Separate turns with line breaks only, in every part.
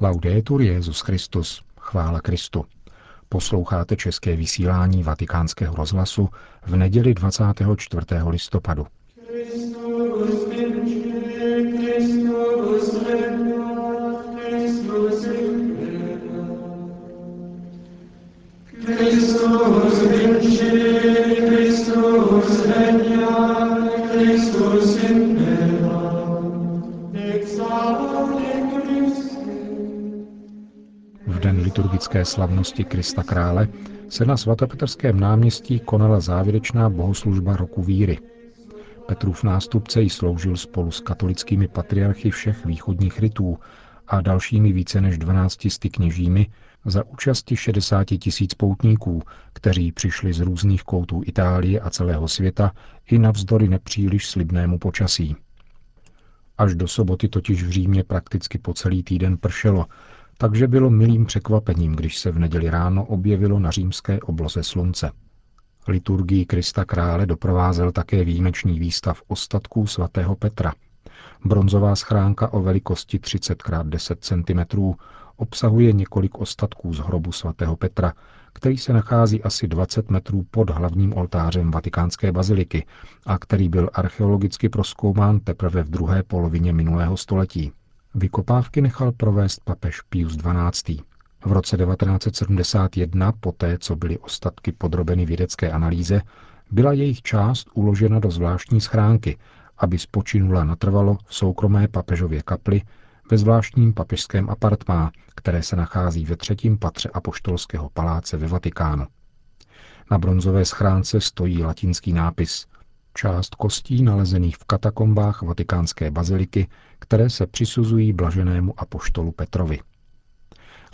Laudetur Jezus Christus, chvála Kristu. Posloucháte české vysílání Vatikánského rozhlasu v neděli 24. listopadu. Christus liturgické slavnosti Krista Krále se na svatopetrském náměstí konala závěrečná bohoslužba roku víry. Petrův nástupce ji sloužil spolu s katolickými patriarchy všech východních rytů a dalšími více než 12 sty kněžími za účasti 60 tisíc poutníků, kteří přišli z různých koutů Itálie a celého světa i navzdory nepříliš slibnému počasí. Až do soboty totiž v Římě prakticky po celý týden pršelo, takže bylo milým překvapením, když se v neděli ráno objevilo na římské obloze slunce. Liturgii Krista krále doprovázel také výjimečný výstav ostatků svatého Petra. Bronzová schránka o velikosti 30 x 10 cm obsahuje několik ostatků z hrobu svatého Petra, který se nachází asi 20 metrů pod hlavním oltářem vatikánské baziliky a který byl archeologicky proskoumán teprve v druhé polovině minulého století. Vykopávky nechal provést papež Pius XII. V roce 1971, poté co byly ostatky podrobeny vědecké analýze, byla jejich část uložena do zvláštní schránky, aby spočinula natrvalo v soukromé papežově kapli ve zvláštním papežském apartmá, které se nachází ve třetím patře apoštolského paláce ve Vatikánu. Na bronzové schránce stojí latinský nápis část kostí nalezených v katakombách vatikánské baziliky, které se přisuzují blaženému apoštolu Petrovi.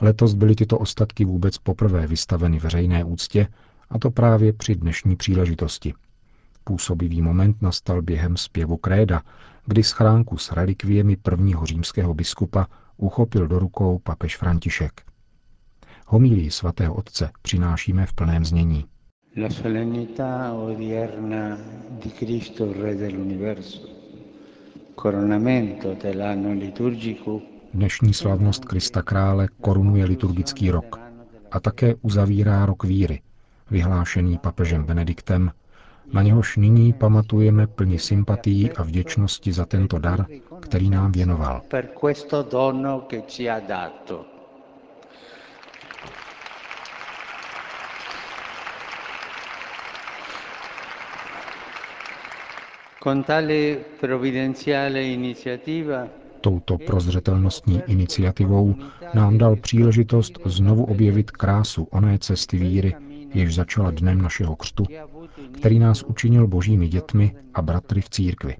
Letos byly tyto ostatky vůbec poprvé vystaveny veřejné úctě, a to právě při dnešní příležitosti. Působivý moment nastal během zpěvu Kréda, kdy schránku s relikviemi prvního římského biskupa uchopil do rukou papež František. Homílii svatého otce přinášíme v plném znění. La solennità odierna di Cristo Re dell'universo, coronamento dell'anno liturgico, Dnešní slavnost Krista Krále korunuje liturgický rok a také uzavírá rok víry, vyhlášený papežem Benediktem, na něhož nyní pamatujeme plně sympatií a vděčnosti za tento dar, který nám věnoval. Touto prozřetelnostní iniciativou nám dal příležitost znovu objevit krásu oné cesty víry, jež začala dnem našeho křtu, který nás učinil božími dětmi a bratry v církvi.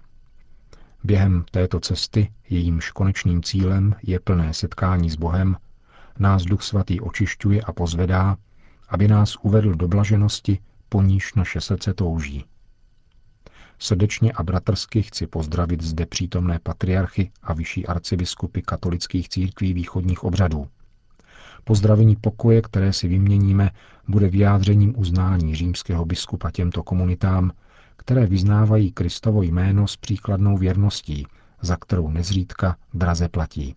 Během této cesty, jejímž konečným cílem je plné setkání s Bohem, nás Duch Svatý očišťuje a pozvedá, aby nás uvedl do blaženosti, po níž naše srdce touží. Srdečně a bratrsky chci pozdravit zde přítomné patriarchy a vyšší arcibiskupy katolických církví východních obřadů. Pozdravení pokoje, které si vyměníme, bude vyjádřením uznání římského biskupa těmto komunitám, které vyznávají Kristovo jméno s příkladnou věrností, za kterou nezřídka draze platí.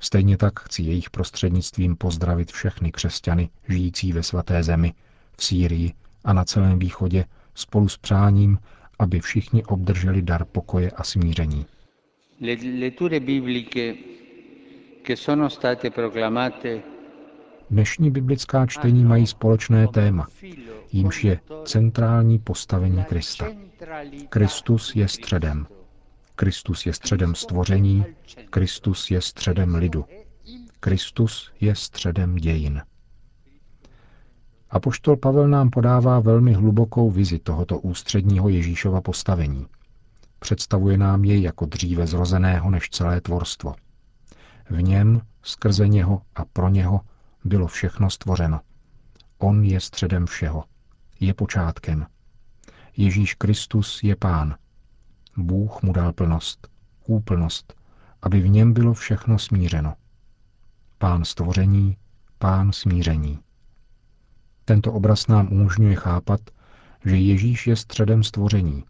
Stejně tak chci jejich prostřednictvím pozdravit všechny křesťany žijící ve svaté zemi, v Sýrii a na celém východě spolu s přáním, aby všichni obdrželi dar pokoje a smíření. Dnešní biblická čtení mají společné téma, jímž je centrální postavení Krista. Kristus je středem. Kristus je středem stvoření, Kristus je středem lidu. Kristus je středem dějin. Apoštol Pavel nám podává velmi hlubokou vizi tohoto ústředního Ježíšova postavení. Představuje nám jej jako dříve zrozeného než celé tvorstvo. V něm, skrze něho a pro něho bylo všechno stvořeno. On je středem všeho. Je počátkem. Ježíš Kristus je pán. Bůh mu dal plnost, úplnost, aby v něm bylo všechno smířeno. Pán stvoření, pán smíření. Tento obraz nám umožňuje chápat, že Ježíš je středem stvoření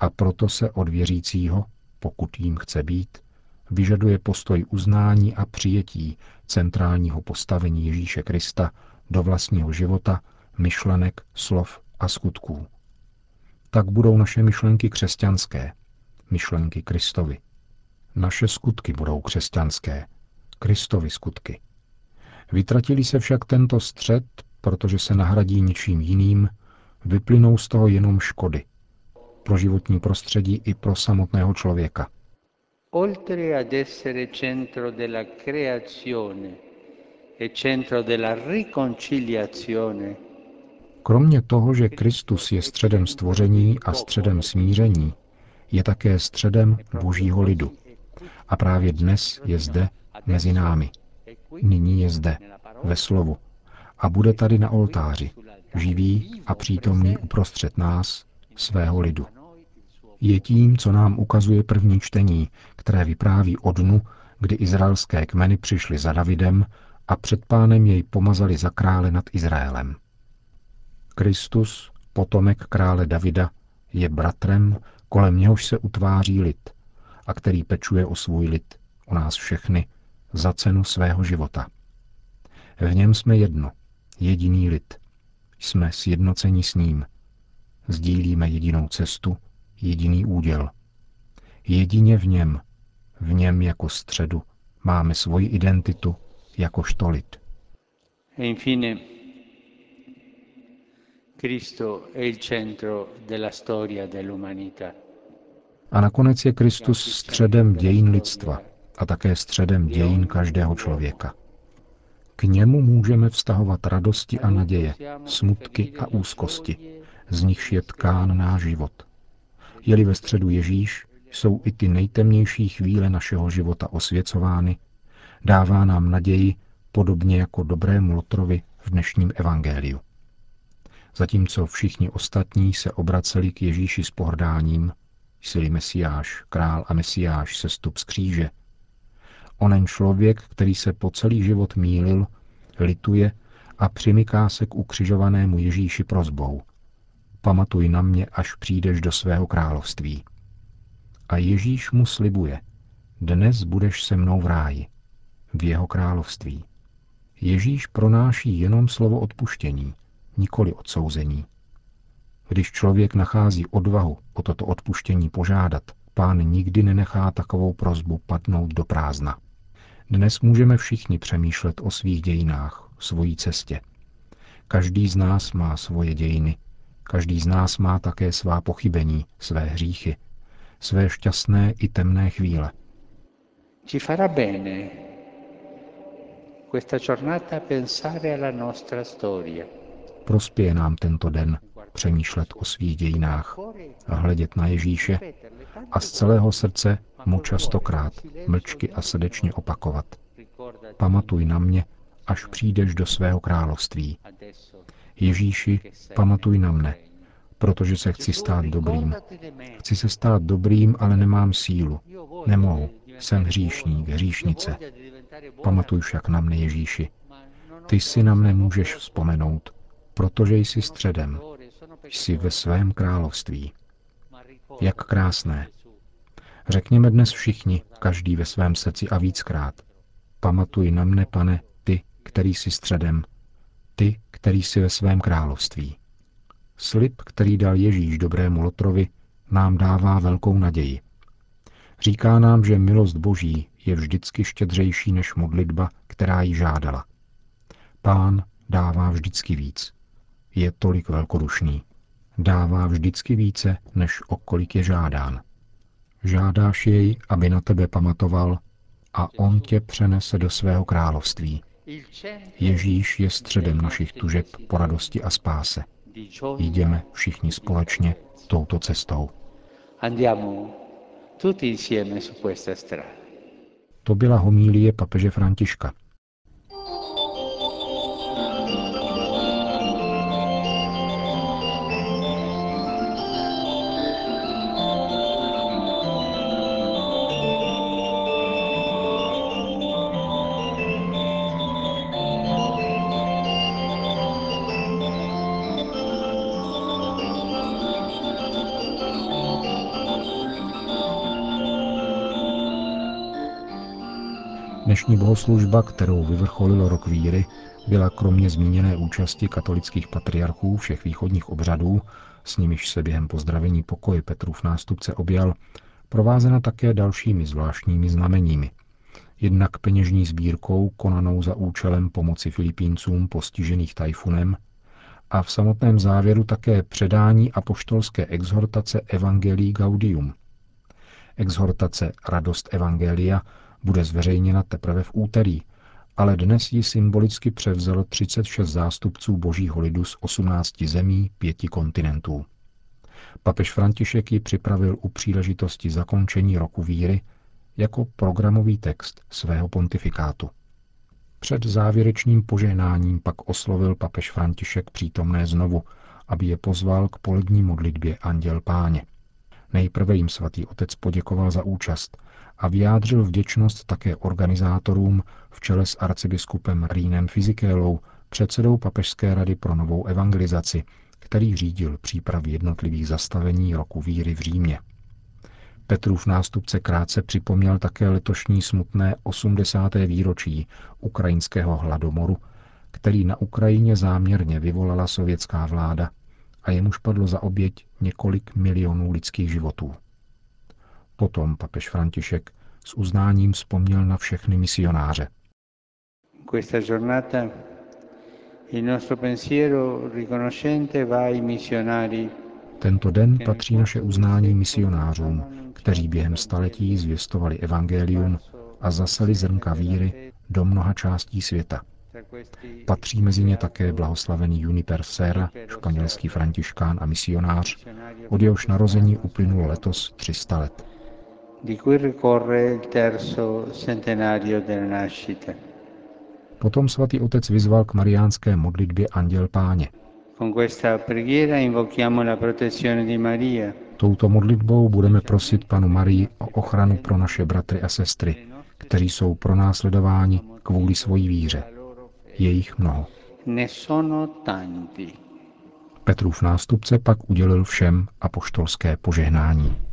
a proto se od věřícího, pokud jim chce být, vyžaduje postoj uznání a přijetí centrálního postavení Ježíše Krista do vlastního života, myšlenek, slov a skutků. Tak budou naše myšlenky křesťanské, myšlenky Kristovi. Naše skutky budou křesťanské, Kristovi skutky. Vytratili se však tento střed, protože se nahradí ničím jiným, vyplynou z toho jenom škody. Pro životní prostředí i pro samotného člověka. Oltre ad essere centro della creazione e centro della riconciliazione, Kromě toho, že Kristus je středem stvoření a středem smíření, je také středem božího lidu. A právě dnes je zde mezi námi. Nyní je zde, ve slovu. A bude tady na oltáři, živý a přítomný uprostřed nás, svého lidu. Je tím, co nám ukazuje první čtení, které vypráví o dnu, kdy izraelské kmeny přišly za Davidem a před pánem jej pomazali za krále nad Izraelem. Kristus, potomek krále Davida, je bratrem, kolem něhož se utváří lid a který pečuje o svůj lid, o nás všechny, za cenu svého života. V něm jsme jedno, jediný lid. Jsme sjednoceni s ním. Sdílíme jedinou cestu, jediný úděl. Jedině v něm, v něm jako středu, máme svoji identitu jakožto lid. E infine, Cristo è il centro della storia dell'umanità. A nakonec je Kristus středem dějin lidstva a také středem dějin každého člověka. K němu můžeme vztahovat radosti a naděje, smutky a úzkosti, z nichž je tkán náš život. Je-li ve středu Ježíš, jsou i ty nejtemnější chvíle našeho života osvěcovány, dává nám naději, podobně jako dobrému Lotrovi v dnešním evangeliu. Zatímco všichni ostatní se obraceli k Ježíši s pohrdáním, jsi Mesiáš, král a Mesiáš, sestup z kříže. Onen člověk, který se po celý život mýlil, lituje a přimyká se k ukřižovanému Ježíši prozbou. Pamatuj na mě, až přijdeš do svého království. A Ježíš mu slibuje, dnes budeš se mnou v ráji, v jeho království. Ježíš pronáší jenom slovo odpuštění, nikoli odsouzení. Když člověk nachází odvahu o toto odpuštění požádat, pán nikdy nenechá takovou prozbu padnout do prázdna. Dnes můžeme všichni přemýšlet o svých dějinách, svojí cestě. Každý z nás má svoje dějiny, každý z nás má také svá pochybení, své hříchy, své šťastné i temné chvíle. Ci farà bene questa giornata pensare alla nostra storia Prospěje nám tento den přemýšlet o svých dějinách a hledět na Ježíše a z celého srdce mu častokrát mlčky a srdečně opakovat. Pamatuj na mě, až přijdeš do svého království. Ježíši, pamatuj na mne, protože se chci stát dobrým. Chci se stát dobrým, ale nemám sílu. Nemohu. Jsem hříšník, hříšnice. Pamatuj však na mne, Ježíši. Ty si na mne můžeš vzpomenout, protože jsi středem, jsi ve svém království. Jak krásné. Řekněme dnes všichni, každý ve svém srdci a víckrát. Pamatuj na mne, pane, ty, který jsi středem, ty, který jsi ve svém království. Slib, který dal Ježíš dobrému Lotrovi, nám dává velkou naději. Říká nám, že milost Boží je vždycky štědřejší než modlitba, která ji žádala. Pán dává vždycky víc je tolik velkodušný. Dává vždycky více, než o kolik je žádán. Žádáš jej, aby na tebe pamatoval a on tě přenese do svého království. Ježíš je středem našich tužeb po radosti a spáse. Jdeme všichni společně touto cestou. To byla homílie papeže Františka. Dnešní bohoslužba, kterou vyvrcholilo rok víry, byla kromě zmíněné účasti katolických patriarchů všech východních obřadů, s nimiž se během pozdravení pokoje Petrův nástupce objal, provázena také dalšími zvláštními znameními. Jednak peněžní sbírkou konanou za účelem pomoci Filipíncům postižených tajfunem a v samotném závěru také předání apoštolské exhortace Evangelii Gaudium. Exhortace Radost Evangelia bude zveřejněna teprve v úterý, ale dnes ji symbolicky převzalo 36 zástupců božího lidu z 18 zemí pěti kontinentů. Papež František ji připravil u příležitosti zakončení roku víry jako programový text svého pontifikátu. Před závěrečným požehnáním pak oslovil papež František přítomné znovu, aby je pozval k polední modlitbě Anděl Páně. Nejprve jim svatý otec poděkoval za účast a vyjádřil vděčnost také organizátorům v čele s arcibiskupem Rínem Fizikélou, předsedou Papežské rady pro novou evangelizaci, který řídil přípravy jednotlivých zastavení roku víry v Římě. Petrův nástupce krátce připomněl také letošní smutné 80. výročí ukrajinského hladomoru, který na Ukrajině záměrně vyvolala sovětská vláda a jemuž padlo za oběť několik milionů lidských životů. Potom papež František s uznáním vzpomněl na všechny misionáře.
Questa giornata il nostro pensiero riconoscente va ai missionari
tento den patří naše uznání misionářům, kteří během staletí zvěstovali evangelium a zaseli zrnka víry do mnoha částí světa. Patří mezi ně také blahoslavený Juniper Serra, španělský františkán a misionář, od jehož narození uplynulo letos 300 let. Potom svatý otec vyzval k mariánské modlitbě Anděl Páně. Touto modlitbou budeme prosit panu Marii o ochranu pro naše bratry a sestry, kteří jsou pronásledováni kvůli svojí víře. Je jich mnoho. Petrův nástupce pak udělil všem apoštolské požehnání.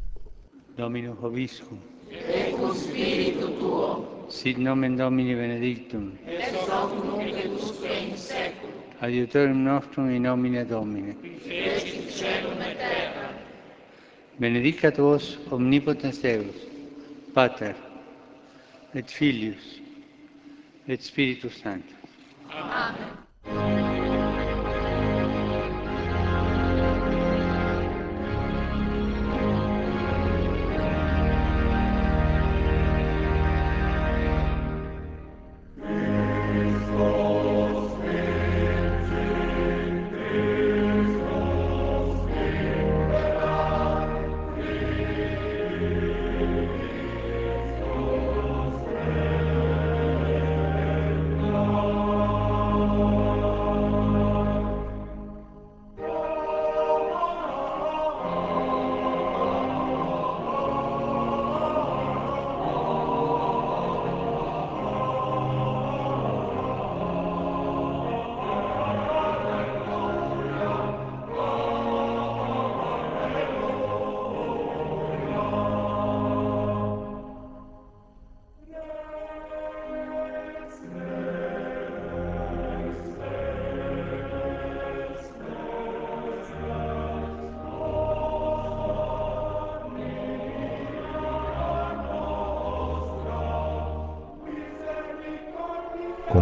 Dominus Hoviscum. Et spiritu tuo. Sit nomen Domini benedictum. Ex hoc nunc et usque in seculum. Adiutorium nostrum in nomine Domini. Qui celum et terra. Benedicat vos omnipotens Deus, Pater, et Filius, et Spiritus Sanctus. Amen.